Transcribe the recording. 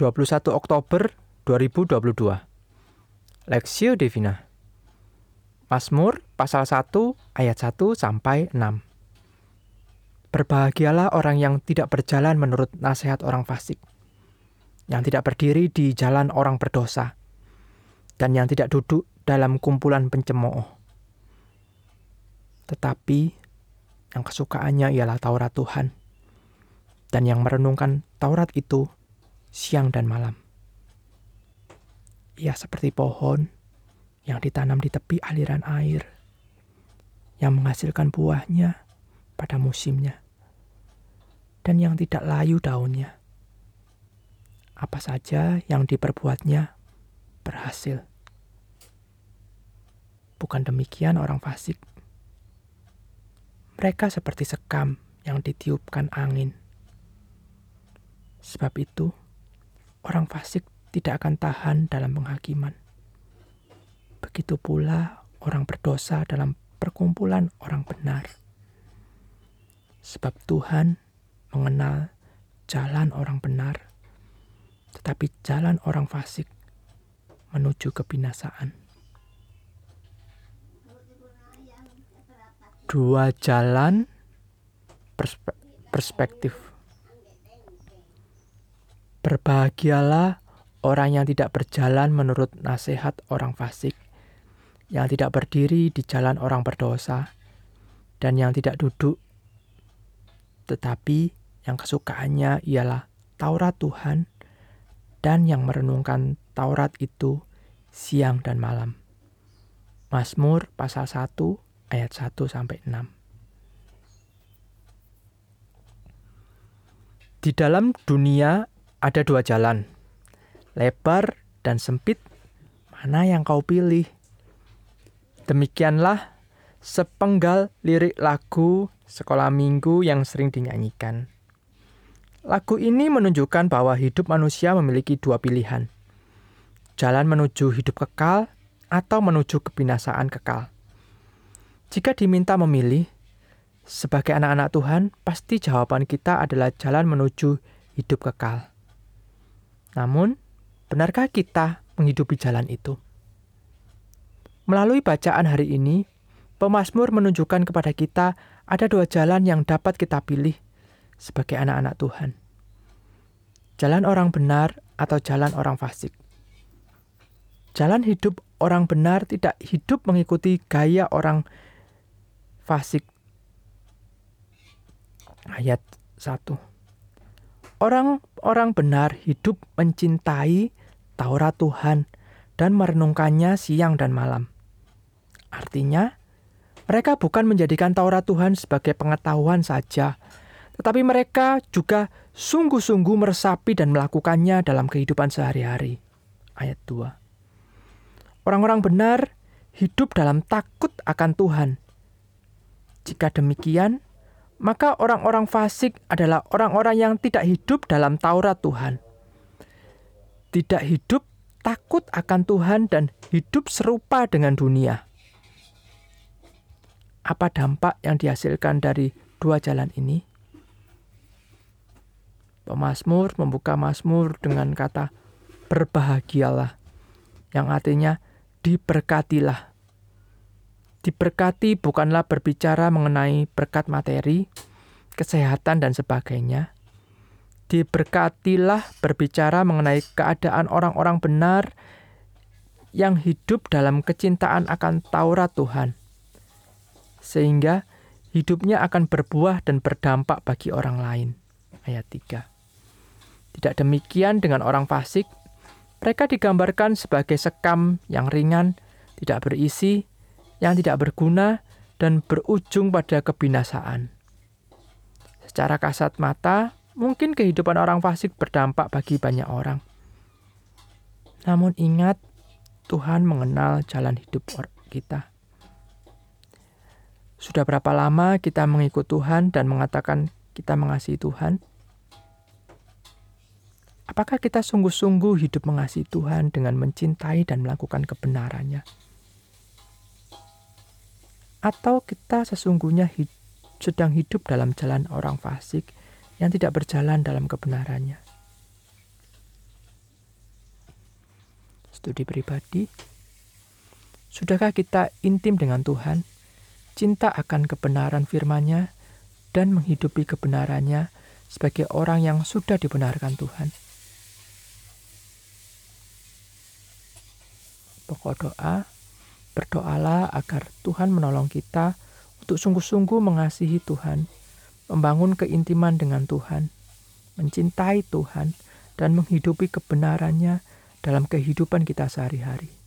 21 Oktober 2022. Lexio Divina. Mazmur pasal 1 ayat 1 sampai 6. Berbahagialah orang yang tidak berjalan menurut nasihat orang fasik, yang tidak berdiri di jalan orang berdosa, dan yang tidak duduk dalam kumpulan pencemooh. Tetapi yang kesukaannya ialah Taurat Tuhan, dan yang merenungkan Taurat itu siang dan malam. Ia seperti pohon yang ditanam di tepi aliran air, yang menghasilkan buahnya pada musimnya, dan yang tidak layu daunnya. Apa saja yang diperbuatnya berhasil. Bukan demikian orang fasik. Mereka seperti sekam yang ditiupkan angin. Sebab itu, orang fasik tidak akan tahan dalam penghakiman. Begitu pula orang berdosa dalam perkumpulan orang benar. Sebab Tuhan mengenal jalan orang benar, tetapi jalan orang fasik menuju kebinasaan. Dua jalan perspektif Berbahagialah orang yang tidak berjalan menurut nasihat orang fasik, yang tidak berdiri di jalan orang berdosa, dan yang tidak duduk, tetapi yang kesukaannya ialah Taurat Tuhan, dan yang merenungkan Taurat itu siang dan malam. Mazmur pasal 1 ayat 1 sampai 6. Di dalam dunia ada dua jalan, lebar dan sempit. Mana yang kau pilih? Demikianlah sepenggal lirik lagu sekolah minggu yang sering dinyanyikan. Lagu ini menunjukkan bahwa hidup manusia memiliki dua pilihan. Jalan menuju hidup kekal atau menuju kebinasaan kekal. Jika diminta memilih, sebagai anak-anak Tuhan, pasti jawaban kita adalah jalan menuju hidup kekal. Namun, benarkah kita menghidupi jalan itu? Melalui bacaan hari ini, pemazmur menunjukkan kepada kita ada dua jalan yang dapat kita pilih sebagai anak-anak Tuhan. Jalan orang benar atau jalan orang fasik. Jalan hidup orang benar tidak hidup mengikuti gaya orang fasik. Ayat 1. Orang-orang benar hidup mencintai Taurat Tuhan dan merenungkannya siang dan malam. Artinya, mereka bukan menjadikan Taurat Tuhan sebagai pengetahuan saja, tetapi mereka juga sungguh-sungguh meresapi dan melakukannya dalam kehidupan sehari-hari. Ayat 2. Orang-orang benar hidup dalam takut akan Tuhan. Jika demikian, maka orang-orang fasik adalah orang-orang yang tidak hidup dalam Taurat Tuhan. Tidak hidup takut akan Tuhan dan hidup serupa dengan dunia. Apa dampak yang dihasilkan dari dua jalan ini? Pemasmur membuka Mazmur dengan kata berbahagialah, yang artinya diberkatilah. Diberkati bukanlah berbicara mengenai berkat materi, kesehatan, dan sebagainya. Diberkatilah berbicara mengenai keadaan orang-orang benar yang hidup dalam kecintaan akan Taurat Tuhan, sehingga hidupnya akan berbuah dan berdampak bagi orang lain. Ayat 3. Tidak demikian dengan orang fasik, mereka digambarkan sebagai sekam yang ringan, tidak berisi, yang tidak berguna dan berujung pada kebinasaan. Secara kasat mata, mungkin kehidupan orang fasik berdampak bagi banyak orang. Namun ingat, Tuhan mengenal jalan hidup kita. Sudah berapa lama kita mengikut Tuhan dan mengatakan kita mengasihi Tuhan? Apakah kita sungguh-sungguh hidup mengasihi Tuhan dengan mencintai dan melakukan kebenarannya? Atau kita sesungguhnya hid sedang hidup dalam jalan orang fasik yang tidak berjalan dalam kebenarannya. Studi pribadi. Sudahkah kita intim dengan Tuhan, cinta akan kebenaran firman-Nya, dan menghidupi kebenarannya sebagai orang yang sudah dibenarkan Tuhan? Pokok doa, berdoalah agar Tuhan menolong kita untuk sungguh-sungguh mengasihi Tuhan, membangun keintiman dengan Tuhan, mencintai Tuhan, dan menghidupi kebenarannya dalam kehidupan kita sehari-hari.